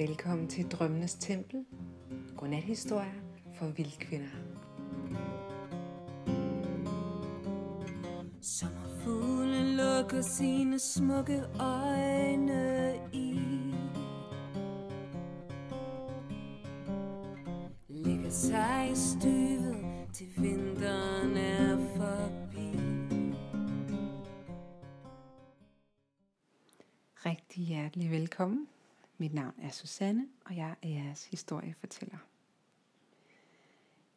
Velkommen til Drømmenes Tempel. Godnathistorier for vildkvinder. Sommerfuglen lukker sine smukke øjne i Ligger sig i styr Mit navn er Susanne, og jeg er jeres historiefortæller.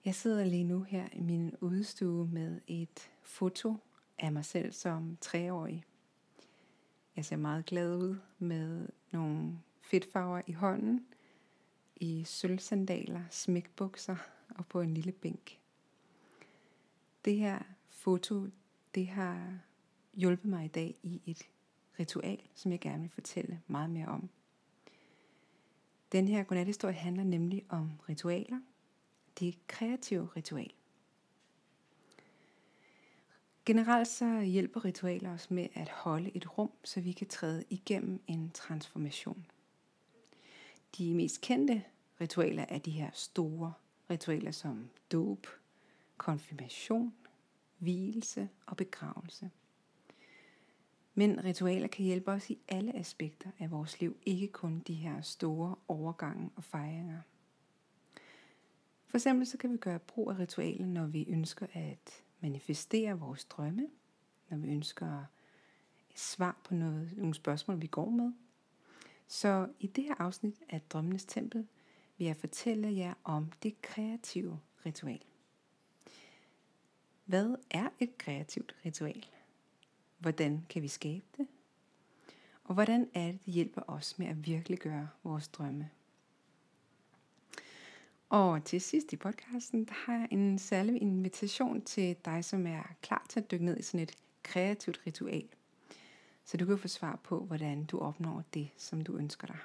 Jeg sidder lige nu her i min udstue med et foto af mig selv som treårig. Jeg ser meget glad ud med nogle fedtfarver i hånden, i sølvsandaler, smækbukser og på en lille bænk. Det her foto, det har hjulpet mig i dag i et ritual, som jeg gerne vil fortælle meget mere om. Den her godnathistorie handler nemlig om ritualer. Det kreative ritual. Generelt så hjælper ritualer os med at holde et rum, så vi kan træde igennem en transformation. De mest kendte ritualer er de her store ritualer som dåb, konfirmation, hvilelse og begravelse. Men ritualer kan hjælpe os i alle aspekter af vores liv, ikke kun de her store overgange og fejringer. For eksempel så kan vi gøre brug af ritualer, når vi ønsker at manifestere vores drømme, når vi ønsker et svar på noget, nogle spørgsmål, vi går med. Så i det her afsnit af Drømmenes Tempel vil jeg fortælle jer om det kreative ritual. Hvad er et kreativt ritual? Hvordan kan vi skabe det? Og hvordan er det, det hjælper os med at virkeliggøre vores drømme? Og til sidst i podcasten, der har jeg en særlig invitation til dig, som er klar til at dykke ned i sådan et kreativt ritual. Så du kan få svar på, hvordan du opnår det, som du ønsker dig.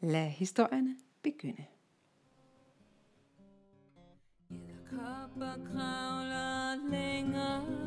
Lad historierne begynde. Kopper kravler længere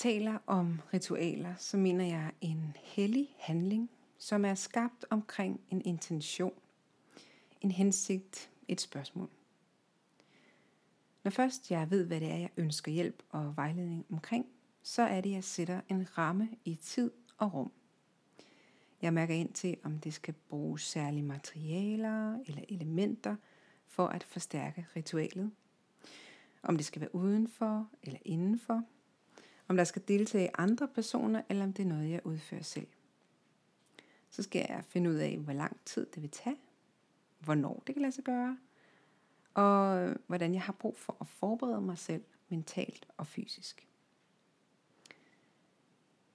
taler om ritualer, så mener jeg en hellig handling, som er skabt omkring en intention, en hensigt, et spørgsmål. Når først jeg ved, hvad det er, jeg ønsker hjælp og vejledning omkring, så er det, at jeg sætter en ramme i tid og rum. Jeg mærker ind til, om det skal bruges særlige materialer eller elementer for at forstærke ritualet. Om det skal være udenfor eller indenfor. Om der skal deltage andre personer, eller om det er noget, jeg udfører selv. Så skal jeg finde ud af, hvor lang tid det vil tage, hvornår det kan lade sig gøre, og hvordan jeg har brug for at forberede mig selv mentalt og fysisk.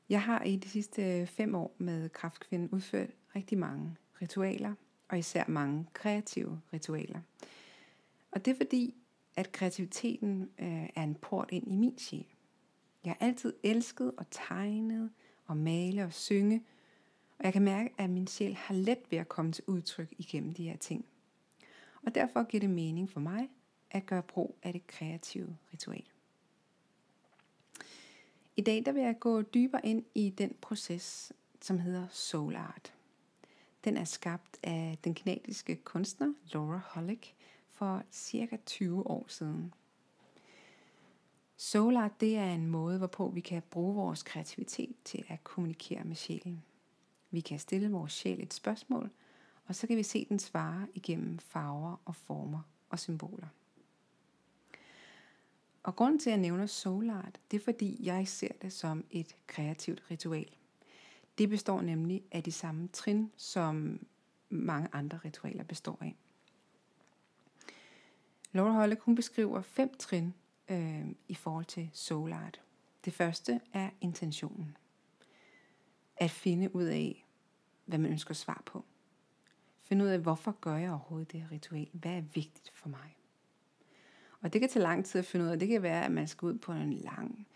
Jeg har i de sidste fem år med Kraftkvinden udført rigtig mange ritualer, og især mange kreative ritualer. Og det er fordi, at kreativiteten øh, er en port ind i min sjæl. Jeg har altid elsket at tegne og male og synge, og jeg kan mærke, at min sjæl har let ved at komme til udtryk igennem de her ting. Og derfor giver det mening for mig at gøre brug af det kreative ritual. I dag der vil jeg gå dybere ind i den proces, som hedder soul art. Den er skabt af den kanadiske kunstner Laura Hollick for cirka 20 år siden. Soul art det er en måde, hvorpå vi kan bruge vores kreativitet til at kommunikere med sjælen. Vi kan stille vores sjæl et spørgsmål, og så kan vi se den svare igennem farver og former og symboler. Og grunden til, at jeg nævner soul art, det er fordi, jeg ser det som et kreativt ritual. Det består nemlig af de samme trin, som mange andre ritualer består af. Laura Holleck, hun beskriver fem trin øh, i forhold til soul art. Det første er intentionen. At finde ud af, hvad man ønsker svar på. Finde ud af, hvorfor gør jeg overhovedet det her ritual? Hvad er vigtigt for mig? Og det kan tage lang tid at finde ud af. Det kan være, at man skal ud på en lang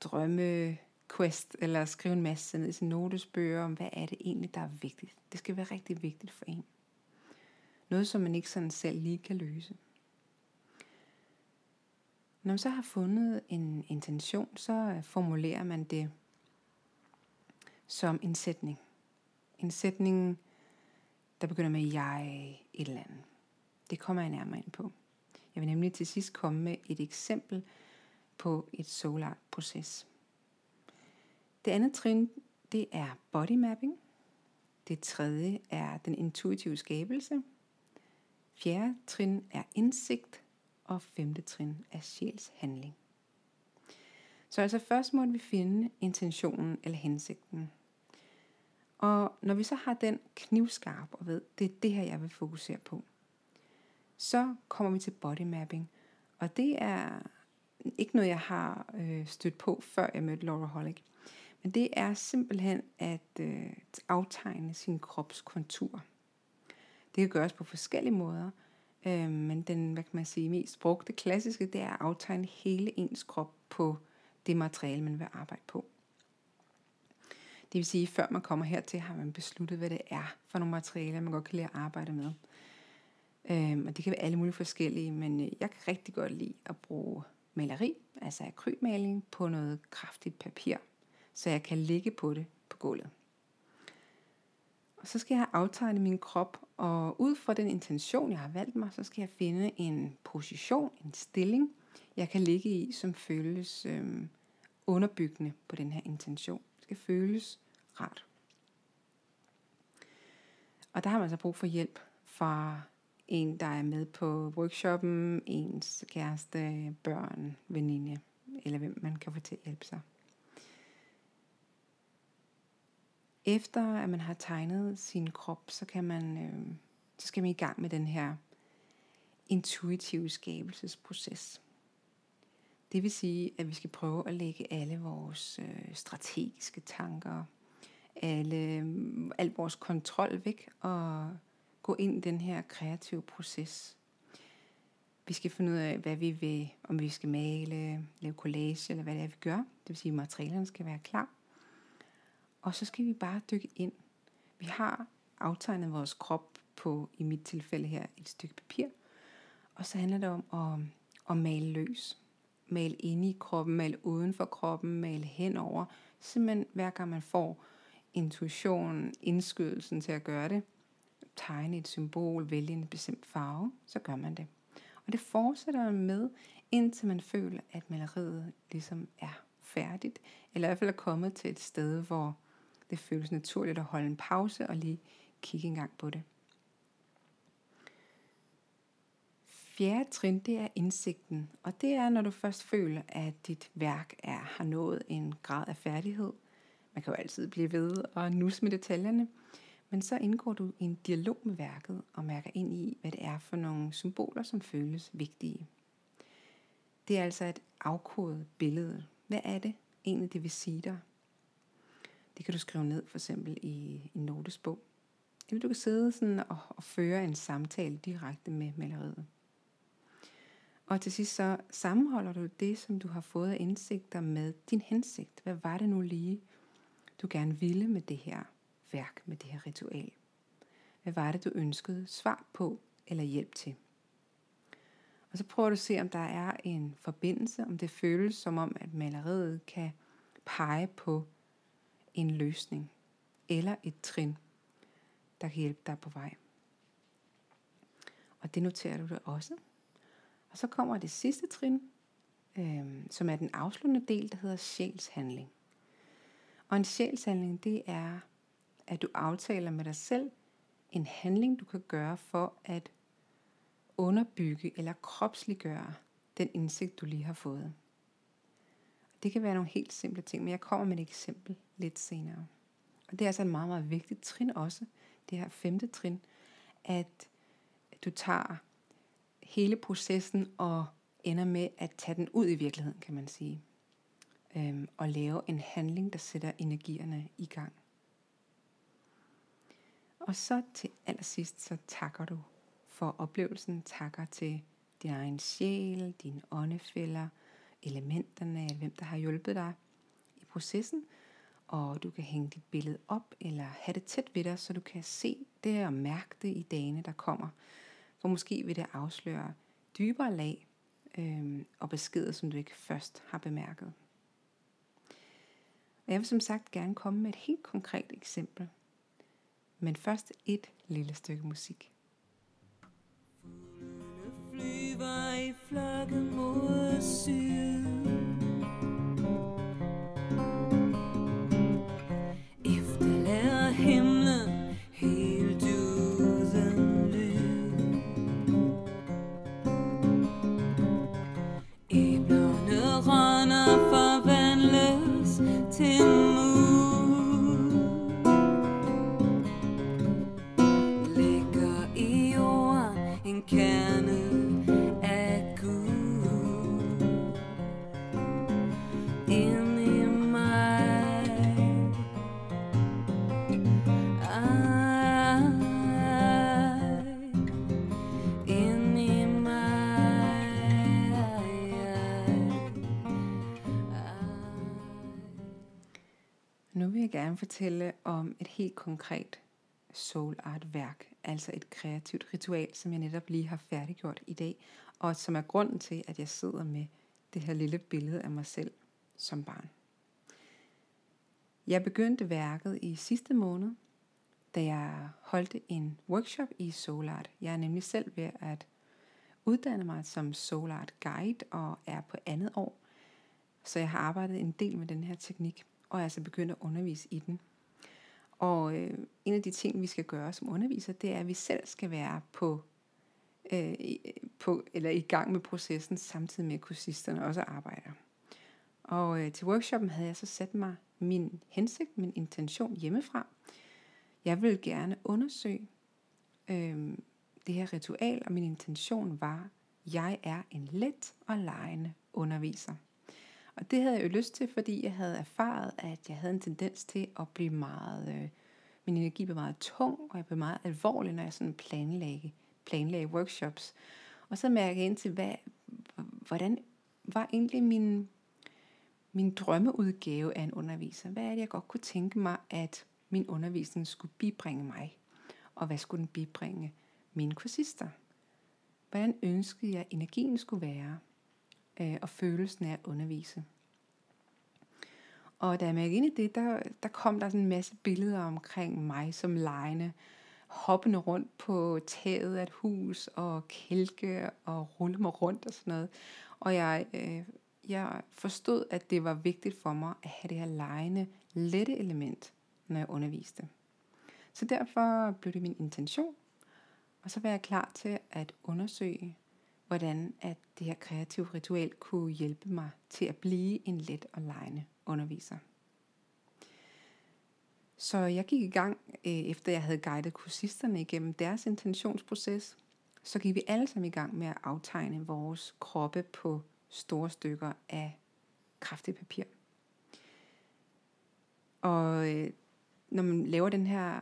drømme quest, eller skrive en masse ned i sine notesbøger om, hvad er det egentlig, der er vigtigt. Det skal være rigtig vigtigt for en. Noget, som man ikke sådan selv lige kan løse. Når man så har fundet en intention, så øh, formulerer man det som en sætning. En sætning, der begynder med jeg et eller andet. Det kommer jeg nærmere ind på. Jeg vil nemlig til sidst komme med et eksempel på et solar proces. Det andet trin, det er body mapping. Det tredje er den intuitive skabelse. Fjerde trin er indsigt, og femte trin er sjælshandling. Så altså først må vi finde intentionen eller hensigten. Og når vi så har den knivskarp og ved, det er det her, jeg vil fokusere på, så kommer vi til body mapping. Og det er ikke noget, jeg har øh, stødt på, før jeg mødte Laura Hollick. Men det er simpelthen at øh, aftegne sin kropskontur. Det kan gøres på forskellige måder, øh, men den, hvad kan man sige, mest brugte klassiske, det er at aftegne hele ens krop på det materiale, man vil arbejde på. Det vil sige, før man kommer hertil, har man besluttet, hvad det er for nogle materialer, man godt kan lide at arbejde med. Øhm, og det kan være alle mulige forskellige, men øh, jeg kan rigtig godt lide at bruge maleri, altså akrylmaling, på noget kraftigt papir, så jeg kan ligge på det på gulvet. Så skal jeg aftegne min krop, og ud fra den intention, jeg har valgt mig, så skal jeg finde en position, en stilling, jeg kan ligge i, som føles øh, underbyggende på den her intention. Det skal føles rart. Og der har man så brug for hjælp fra en, der er med på workshoppen, ens kæreste, børn, veninde, eller hvem man kan få til at hjælpe sig. Efter at man har tegnet sin krop, så kan man, øh, så skal man i gang med den her intuitive skabelsesproces. Det vil sige, at vi skal prøve at lægge alle vores øh, strategiske tanker, alle, øh, al vores kontrol væk og gå ind i den her kreative proces. Vi skal finde ud af, hvad vi vil, om vi skal male, lave collage, eller hvad det er, vi gør. Det vil sige, at materialerne skal være klar. Og så skal vi bare dykke ind. Vi har aftegnet vores krop på, i mit tilfælde her, et stykke papir. Og så handler det om at, at male løs. Male inde i kroppen, male uden for kroppen, male henover. Simpelthen hver gang man får intuitionen, indskydelsen til at gøre det, tegne et symbol, vælge en bestemt farve, så gør man det. Og det fortsætter man med, indtil man føler, at maleriet ligesom er færdigt, eller i hvert fald er kommet til et sted, hvor det føles naturligt at holde en pause og lige kigge en gang på det. Fjerde trin, det er indsigten, og det er, når du først føler, at dit værk er, har nået en grad af færdighed. Man kan jo altid blive ved og nusse med detaljerne, men så indgår du i en dialog med værket og mærker ind i, hvad det er for nogle symboler, som føles vigtige. Det er altså et afkodet billede. Hvad er det egentlig, det vil sige dig? Det kan du skrive ned for eksempel i en notesbog. Eller du kan sidde sådan og, og føre en samtale direkte med maleriet. Og til sidst så sammenholder du det, som du har fået af indsigter med din hensigt. Hvad var det nu lige, du gerne ville med det her værk, med det her ritual? Hvad var det, du ønskede svar på eller hjælp til? Og så prøver du at se, om der er en forbindelse, om det føles som om, at maleriet kan pege på en løsning eller et trin, der kan hjælpe dig på vej. Og det noterer du dig også. Og så kommer det sidste trin, øh, som er den afsluttende del, der hedder sjælshandling. Og en sjælshandling, det er, at du aftaler med dig selv en handling, du kan gøre for at underbygge eller kropsliggøre den indsigt, du lige har fået. Det kan være nogle helt simple ting, men jeg kommer med et eksempel lidt senere. Og det er altså et meget, meget vigtigt trin også, det her femte trin, at du tager hele processen og ender med at tage den ud i virkeligheden, kan man sige. Øhm, og lave en handling, der sætter energierne i gang. Og så til allersidst, så takker du for oplevelsen, takker til din egen sjæl, dine åndefælder, elementerne, eller hvem der har hjulpet dig i processen. Og du kan hænge dit billede op, eller have det tæt ved dig, så du kan se det og mærke det i dagene, der kommer. For måske vil det afsløre dybere lag øh, og beskeder, som du ikke først har bemærket. Og jeg vil som sagt gerne komme med et helt konkret eksempel. Men først et lille stykke musik var i flokken mod syd. Nu vil jeg gerne fortælle om et helt konkret soul art værk, altså et kreativt ritual, som jeg netop lige har færdiggjort i dag, og som er grunden til, at jeg sidder med det her lille billede af mig selv som barn. Jeg begyndte værket i sidste måned, da jeg holdte en workshop i Soul Art. Jeg er nemlig selv ved at uddanne mig som Soul Art Guide og er på andet år. Så jeg har arbejdet en del med den her teknik, og altså begynde at undervise i den. Og øh, en af de ting, vi skal gøre som underviser, det er, at vi selv skal være på, øh, på eller i gang med processen, samtidig med at kursisterne også arbejder. Og øh, til workshoppen havde jeg så sat mig min hensigt, min intention hjemmefra. Jeg ville gerne undersøge øh, det her ritual, og min intention var, jeg er en let og lejende underviser. Og det havde jeg jo lyst til, fordi jeg havde erfaret, at jeg havde en tendens til at blive meget, øh, min energi blev meget tung, og jeg blev meget alvorlig, når jeg sådan planlagde, planlagde workshops. Og så mærkede jeg ind til, hvad, hvordan var egentlig min, min drømmeudgave af en underviser? Hvad er det, jeg godt kunne tænke mig, at min undervisning skulle bibringe mig? Og hvad skulle den bibringe mine kursister? Hvordan ønskede jeg, at energien skulle være? Øh, og følelsen af at undervise. Og da jeg mærkede ind i det, der, der kom der sådan en masse billeder omkring mig som lejende, hoppende rundt på taget af et hus, og kælke og rulle mig rundt og sådan noget. Og jeg, øh, jeg forstod, at det var vigtigt for mig at have det her lejende, lette element, når jeg underviste. Så derfor blev det min intention, og så var jeg klar til at undersøge, hvordan at det her kreative ritual kunne hjælpe mig til at blive en let og lejende underviser. Så jeg gik i gang, øh, efter jeg havde guidet kursisterne igennem deres intentionsproces. Så gik vi alle sammen i gang med at aftegne vores kroppe på store stykker af kraftigt papir. Og øh, når man laver den her,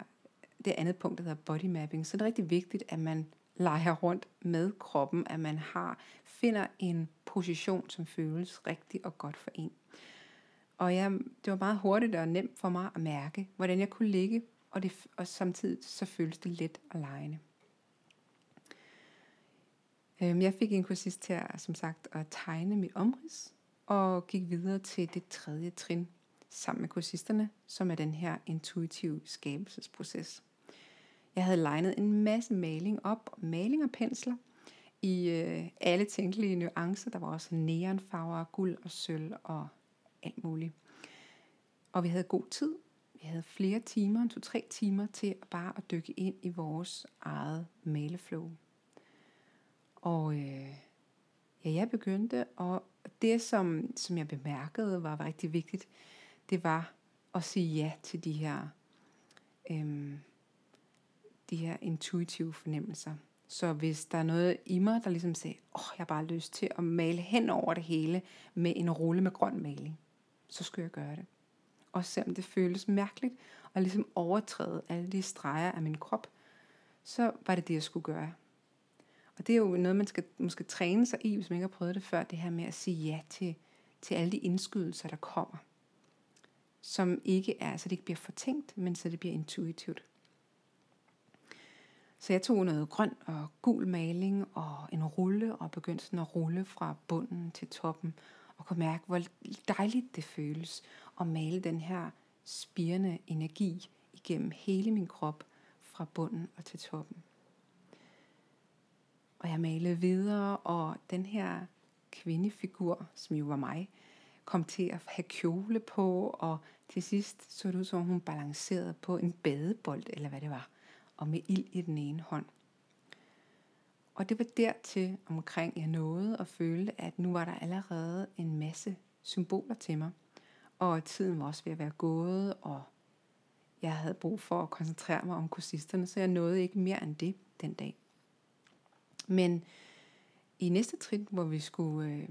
det andet punkt, der hedder body mapping, så er det rigtig vigtigt, at man leger rundt med kroppen, at man har finder en position, som føles rigtig og godt for en. Og jeg, det var meget hurtigt og nemt for mig at mærke, hvordan jeg kunne ligge, og, det, og samtidig så føles det let og lejende. Øhm, jeg fik en kursist til som sagt, at tegne mit omrids, og gik videre til det tredje trin sammen med kursisterne, som er den her intuitive skabelsesproces. Jeg havde legnet en masse maling op, maling og pensler, i øh, alle tænkelige nuancer. Der var også neonfarver, guld og sølv og alt muligt. Og vi havde god tid. Vi havde flere timer, to-tre timer til bare at dykke ind i vores eget maleflow. Og øh, ja, jeg begyndte, og det som, som jeg bemærkede var rigtig vigtigt, det var at sige ja til de her, øhm, de her intuitive fornemmelser. Så hvis der er noget i mig, der ligesom siger, åh, oh, jeg har bare lyst til at male hen over det hele med en rulle med grøn maling, så skulle jeg gøre det. Og selvom det føles mærkeligt, og ligesom overtræde alle de streger af min krop, så var det det, jeg skulle gøre. Og det er jo noget, man skal måske træne sig i, hvis man ikke har prøvet det før, det her med at sige ja til, til alle de indskydelser, der kommer. Som ikke er, så det ikke bliver fortænkt, men så det bliver intuitivt. Så jeg tog noget grøn og gul maling og en rulle og begyndte sådan at rulle fra bunden til toppen og kunne mærke, hvor dejligt det føles at male den her spirende energi igennem hele min krop fra bunden og til toppen. Og jeg malede videre, og den her kvindefigur, som jo var mig, kom til at have kjole på, og til sidst så det ud som hun balancerede på en badebold, eller hvad det var, og med ild i den ene hånd. Og det var dertil omkring, jeg nåede at føle, at nu var der allerede en masse symboler til mig. Og tiden var også ved at være gået, og jeg havde brug for at koncentrere mig om kursisterne, så jeg nåede ikke mere end det den dag. Men i næste trin, hvor vi skulle øh,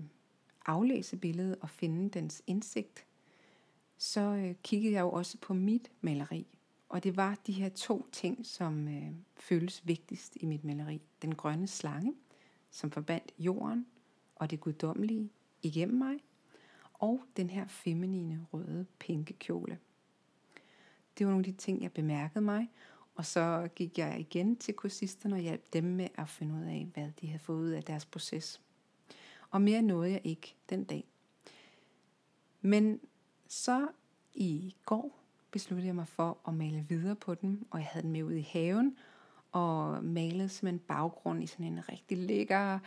aflæse billedet og finde dens indsigt, så øh, kiggede jeg jo også på mit maleri. Og det var de her to ting, som øh, føles vigtigst i mit maleri. Den grønne slange, som forbandt jorden og det guddommelige igennem mig, og den her feminine røde pinke kjole. Det var nogle af de ting, jeg bemærkede mig, og så gik jeg igen til kursisterne og hjalp dem med at finde ud af, hvad de havde fået ud af deres proces. Og mere nåede jeg ikke den dag. Men så i går besluttede jeg mig for at male videre på den, og jeg havde den med ud i haven, og malede simpelthen baggrund i sådan en rigtig lækker,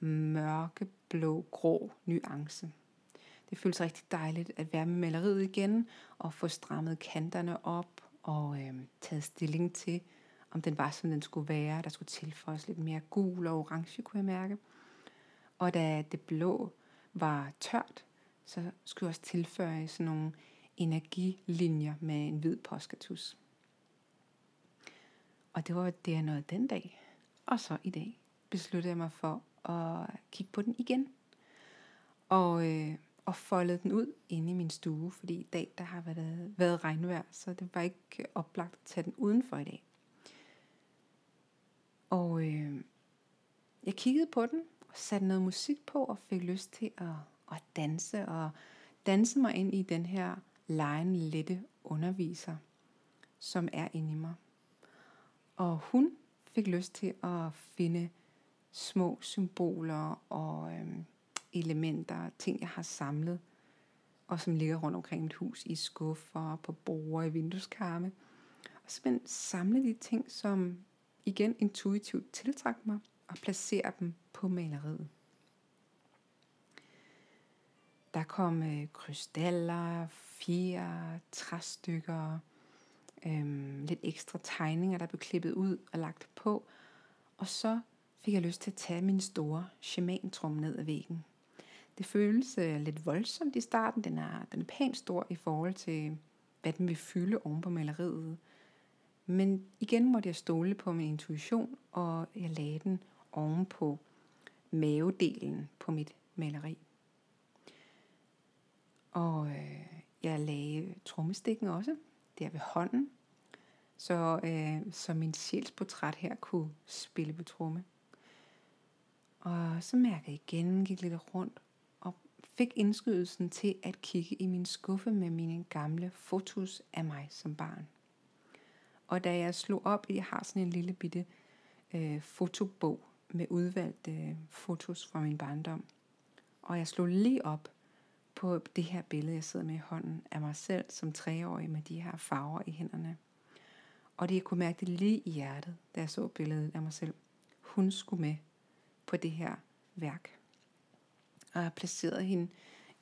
mørkeblå, grå nuance. Det føles rigtig dejligt at være med maleriet igen, og få strammet kanterne op, og øh, taget stilling til, om den var, som den skulle være. Der skulle tilføjes lidt mere gul og orange, kunne jeg mærke. Og da det blå var tørt, så skulle jeg også tilføje sådan nogle energilinjer med en hvid påskatus. Og det var det, jeg nåede den dag. Og så i dag besluttede jeg mig for at kigge på den igen. Og, øh, og foldede den ud inde i min stue, fordi i dag der har været, været regnvejr, så det var ikke oplagt at tage den udenfor i dag. Og øh, jeg kiggede på den, og satte noget musik på, og fik lyst til at, at danse, og danse mig ind i den her lejen lette underviser, som er inde i mig. Og hun fik lyst til at finde små symboler og øhm, elementer, ting jeg har samlet, og som ligger rundt omkring mit hus i skuffer, på borde, i vindueskarme. Og så samle de ting, som igen intuitivt tiltrækker mig, og placere dem på maleriet. Der kom øh, krystaller, fire, træstykker, øh, lidt ekstra tegninger, der blev klippet ud og lagt på. Og så fik jeg lyst til at tage min store shamantrum ned ad væggen. Det føles øh, lidt voldsomt i starten. Den er, den er pænt stor i forhold til, hvad den vil fylde oven på maleriet. Men igen måtte jeg stole på min intuition, og jeg lagde den oven på mavedelen på mit maleri. Og øh, jeg lagde trommestikken også, der ved hånden, så, øh, så min sjælsportræt her kunne spille på tromme. Og så mærkede jeg igen, gik lidt rundt, og fik indskydelsen til at kigge i min skuffe med mine gamle fotos af mig som barn. Og da jeg slog op, jeg har sådan en lille bitte øh, fotobog med udvalgte øh, fotos fra min barndom. Og jeg slog lige op, på det her billede, jeg sidder med i hånden, af mig selv som treårig med de her farver i hænderne. Og det, jeg kunne mærke det lige i hjertet, da jeg så billedet af mig selv. Hun skulle med på det her værk. Og jeg placerede hende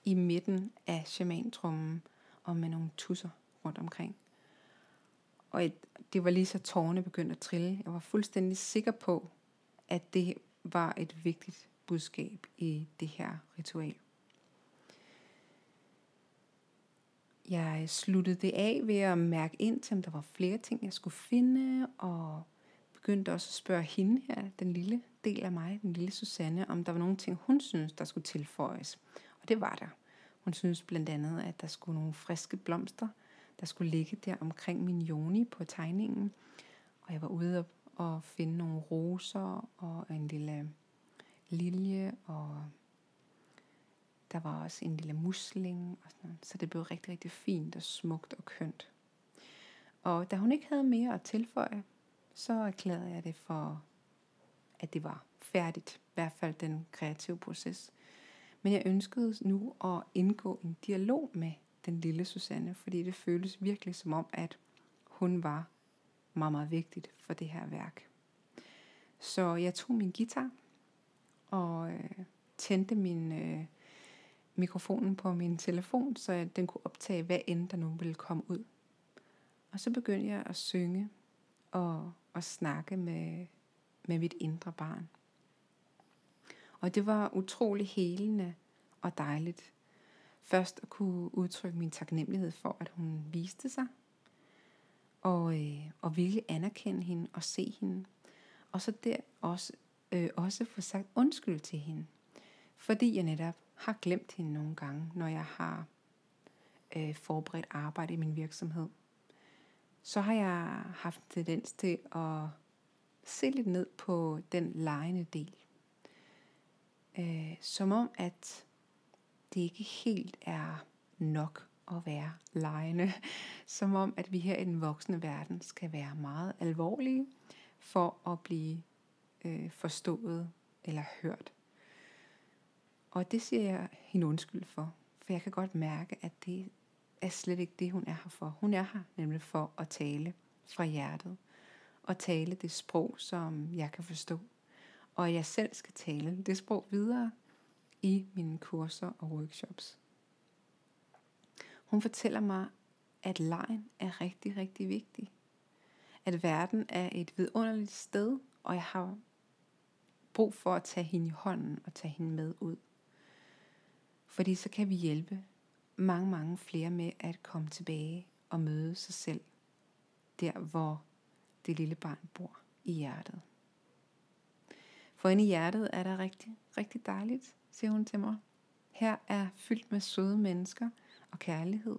i midten af shamantrummen og med nogle tusser rundt omkring. Og et, det var lige så tårne begyndte at trille. Jeg var fuldstændig sikker på, at det var et vigtigt budskab i det her ritual. Jeg sluttede det af ved at mærke ind til, om der var flere ting, jeg skulle finde, og begyndte også at spørge hende her, den lille del af mig, den lille Susanne, om der var nogle ting, hun synes, der skulle tilføjes. Og det var der. Hun synes blandt andet, at der skulle nogle friske blomster der skulle ligge der omkring min joni på tegningen. Og jeg var ude og, og finde nogle roser og en lille lilje, og der var også en lille musling. Og sådan noget. Så det blev rigtig, rigtig fint og smukt og kønt. Og da hun ikke havde mere at tilføje, så erklærede jeg det for, at det var færdigt. I hvert fald den kreative proces. Men jeg ønskede nu at indgå en dialog med den lille Susanne, fordi det føles virkelig som om, at hun var meget, meget vigtigt for det her værk. Så jeg tog min guitar og øh, tændte min øh, mikrofonen på min telefon, så den kunne optage, hvad end der nu ville komme ud. Og så begyndte jeg at synge og, og snakke med, med mit indre barn. Og det var utrolig helende og dejligt. Først at kunne udtrykke min taknemmelighed for, at hun viste sig. Og, øh, og ville anerkende hende og se hende. Og så der også, øh, også få sagt undskyld til hende. Fordi jeg netop har glemt hende nogle gange, når jeg har øh, forberedt arbejde i min virksomhed. Så har jeg haft tendens til at se lidt ned på den lejende del øh, som om, at det ikke helt er nok at være lejende. Som om, at vi her i den voksne verden skal være meget alvorlige for at blive øh, forstået eller hørt. Og det siger jeg hende undskyld for, for jeg kan godt mærke, at det er slet ikke det, hun er her for. Hun er her nemlig for at tale fra hjertet, og tale det sprog, som jeg kan forstå og jeg selv skal tale det sprog videre i mine kurser og workshops. Hun fortæller mig, at lejen er rigtig, rigtig vigtig. At verden er et vidunderligt sted, og jeg har brug for at tage hende i hånden og tage hende med ud. Fordi så kan vi hjælpe mange, mange flere med at komme tilbage og møde sig selv, der hvor det lille barn bor i hjertet. For inde i hjertet er der rigtig, rigtig dejligt, siger hun til mig. Her er fyldt med søde mennesker og kærlighed.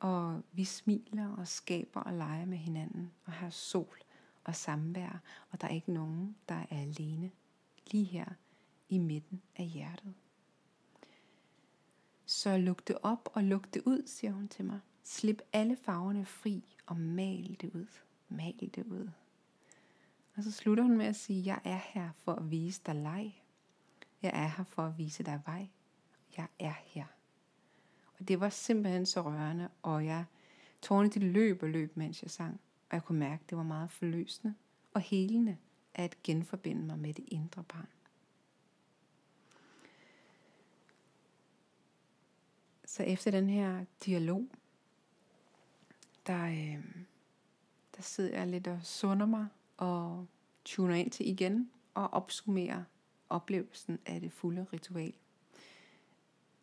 Og vi smiler og skaber og leger med hinanden. Og har sol og samvær. Og der er ikke nogen, der er alene. Lige her i midten af hjertet. Så luk det op og luk det ud, siger hun til mig. Slip alle farverne fri og mal det ud. Mal det ud. Og så slutter hun med at sige, jeg er her for at vise dig leg. Jeg er her for at vise dig vej. Jeg er her. Og det var simpelthen så rørende, og jeg tårne de løb og løb, mens jeg sang. Og jeg kunne mærke, at det var meget forløsende og helende at genforbinde mig med det indre barn. Så efter den her dialog, der, øh, der sidder jeg lidt og sunder mig og tuner ind til igen og opsummerer oplevelsen af det fulde ritual.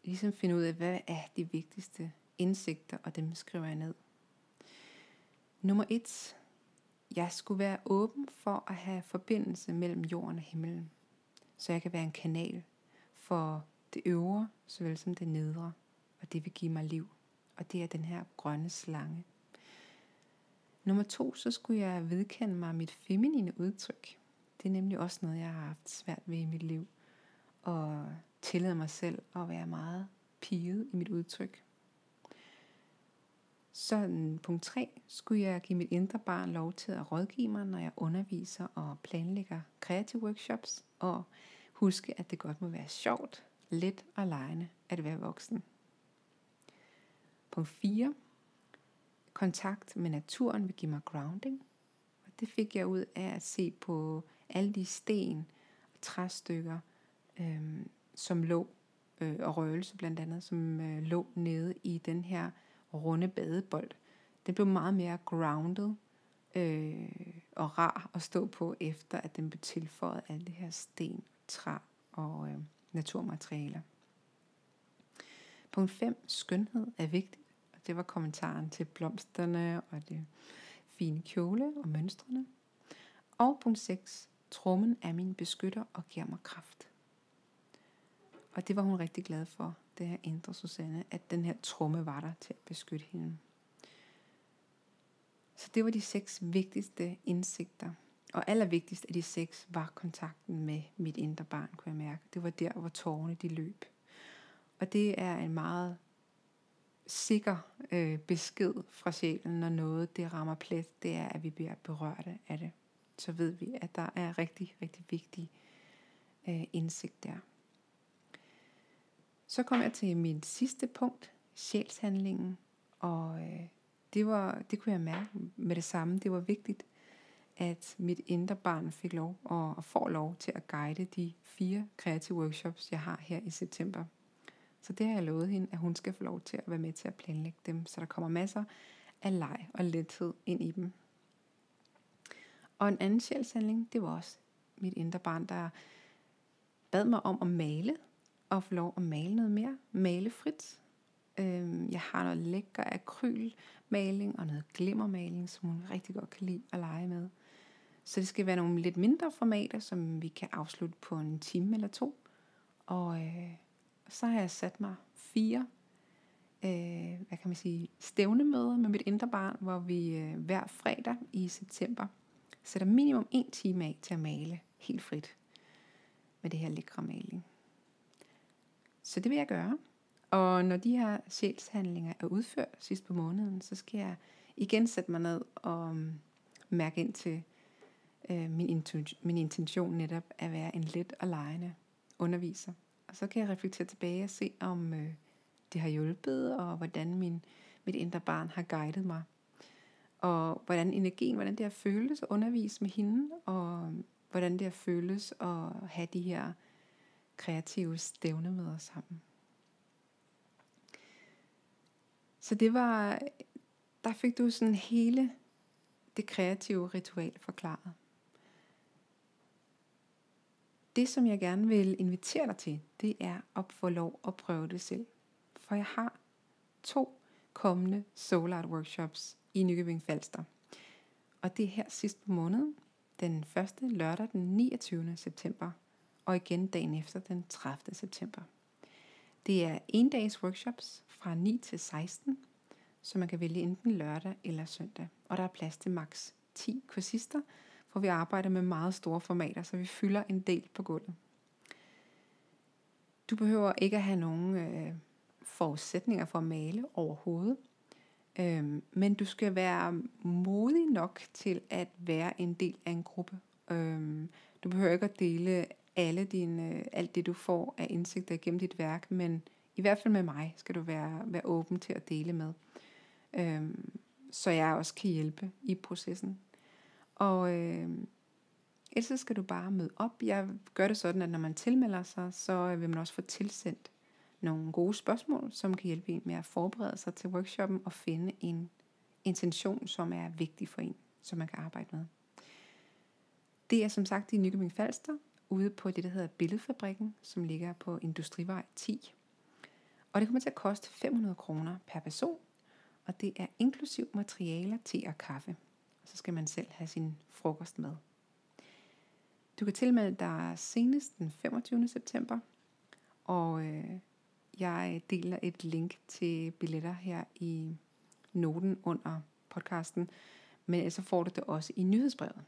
Ligesom finde ud af, hvad er de vigtigste indsigter, og dem skriver jeg ned. Nummer et. Jeg skulle være åben for at have forbindelse mellem jorden og himlen. Så jeg kan være en kanal for det øvre, såvel som det nedre. Og det vil give mig liv. Og det er den her grønne slange. Nummer to, så skulle jeg vedkende mig mit feminine udtryk. Det er nemlig også noget, jeg har haft svært ved i mit liv. Og tillade mig selv at være meget piget i mit udtryk. Så punkt 3 skulle jeg give mit indre barn lov til at rådgive mig, når jeg underviser og planlægger kreative workshops, og huske, at det godt må være sjovt, let og lejende at være voksen. Punkt 4 kontakt med naturen vil give mig grounding. Og det fik jeg ud af at se på alle de sten og træstykker, øh, som lå, øh, og røgelse blandt andet, som øh, lå nede i den her runde badebold. Den blev meget mere grounded øh, og rar at stå på, efter at den blev tilføjet alle de her sten, træ og øh, naturmaterialer. Punkt 5. Skønhed er vigtigt. Det var kommentaren til blomsterne og det fine kjole og mønstrene. Og punkt 6. Trummen er min beskytter og giver mig kraft. Og det var hun rigtig glad for, det her indre Susanne, at den her tromme var der til at beskytte hende. Så det var de seks vigtigste indsigter. Og allervigtigst af de seks var kontakten med mit indre barn, kunne jeg mærke. Det var der, hvor tårerne de løb. Og det er en meget sikker øh, besked fra sjælen, når noget det rammer plet, det er, at vi bliver berørte af det. Så ved vi, at der er rigtig, rigtig vigtig øh, indsigt der. Så kom jeg til min sidste punkt, sjælshandlingen, og øh, det, var, det kunne jeg mærke med det samme. Det var vigtigt, at mit indre barn fik lov og, og får lov til at guide de fire kreative workshops, jeg har her i september. Så det har jeg lovet hende, at hun skal få lov til at være med til at planlægge dem, så der kommer masser af leg og lethed ind i dem. Og en anden sjælshandling, det var også mit indre barn, der bad mig om at male, og få lov at male noget mere, male frit. Øhm, jeg har noget lækker akrylmaling og noget glimmermaling, som hun rigtig godt kan lide at lege med. Så det skal være nogle lidt mindre formater, som vi kan afslutte på en time eller to. Og øh, så har jeg sat mig fire øh, hvad kan man sige, stævnemøder med mit indre barn, hvor vi øh, hver fredag i september sætter minimum en time af til at male helt frit med det her lækre maling. Så det vil jeg gøre. Og når de her sjælshandlinger er udført sidst på måneden, så skal jeg igen sætte mig ned og mm, mærke ind til øh, min, min intention netop at være en let og lejende underviser. Og så kan jeg reflektere tilbage og se, om øh, det har hjulpet, og hvordan min, mit indre barn har guidet mig. Og hvordan energien, hvordan det har føles at undervise med hende, og øhm, hvordan det har føles at have de her kreative stævnemøder sammen. Så det var, der fik du sådan hele det kreative ritual forklaret. Det, som jeg gerne vil invitere dig til, det er at få lov at prøve det selv. For jeg har to kommende Soul Art Workshops i Nykøbing Falster. Og det er her sidst på måneden, den første lørdag den 29. september, og igen dagen efter den 30. september. Det er en dags workshops fra 9 til 16, så man kan vælge enten lørdag eller søndag. Og der er plads til maks 10 kursister, for vi arbejder med meget store formater, så vi fylder en del på gulvet. Du behøver ikke at have nogen øh, forudsætninger for at male overhovedet. øh, men du skal være modig nok til at være en del af en gruppe. Øh, du behøver ikke at dele alle dine, øh, alt det, du får af indsigter gennem dit værk, men i hvert fald med mig skal du være, være åben til at dele med. Øhm, så jeg også kan hjælpe i processen. Og øh, ellers skal du bare møde op. Jeg gør det sådan, at når man tilmelder sig, så øh, vil man også få tilsendt nogle gode spørgsmål, som kan hjælpe en med at forberede sig til workshoppen og finde en intention, som er vigtig for en, som man kan arbejde med. Det er som sagt i Nykøbing Falster, ude på det, der hedder Billedfabrikken, som ligger på Industrivej 10. Og det kommer til at koste 500 kroner per person, og det er inklusiv materialer, te og kaffe. Så skal man selv have sin frokost med. Du kan tilmelde dig senest den 25. september, og øh, jeg deler et link til billetter her i noten under podcasten, men så får du det også i nyhedsbrevet.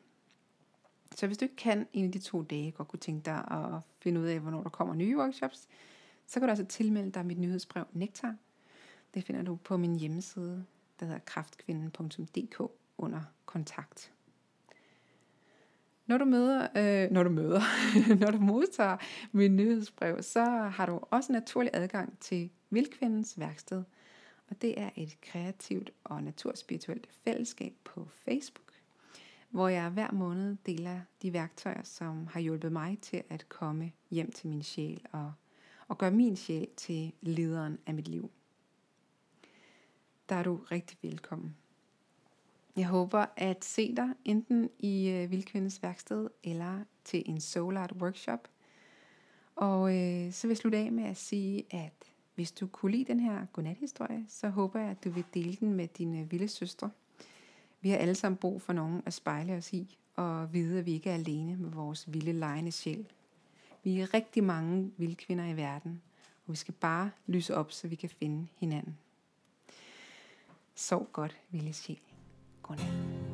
Så hvis du ikke kan en af de to dage, godt kunne tænke dig at finde ud af, hvornår der kommer nye workshops, så kan du altså tilmelde dig mit nyhedsbrev Nektar. Det finder du på min hjemmeside, der hedder kraftkvinden.dk under kontakt. Når du møder, øh, når du møder, når du modtager mit nyhedsbrev, så har du også naturlig adgang til Vildkvindens værksted. Og det er et kreativt og naturspirituelt fællesskab på Facebook, hvor jeg hver måned deler de værktøjer, som har hjulpet mig til at komme hjem til min sjæl og, og gøre min sjæl til lederen af mit liv. Der er du rigtig velkommen. Jeg håber at se dig enten i øh, Vildkvindes værksted eller til en Soul Art Workshop. Og øh, så vil jeg slutte af med at sige, at hvis du kunne lide den her godnathistorie, så håber jeg, at du vil dele den med dine vilde søstre. Vi har alle sammen brug for nogen at spejle os i, og vide, at vi ikke er alene med vores vilde lejende sjæl. Vi er rigtig mange vilde kvinder i verden, og vi skal bare lyse op, så vi kan finde hinanden. Sov godt, vilde sjæl. con Él.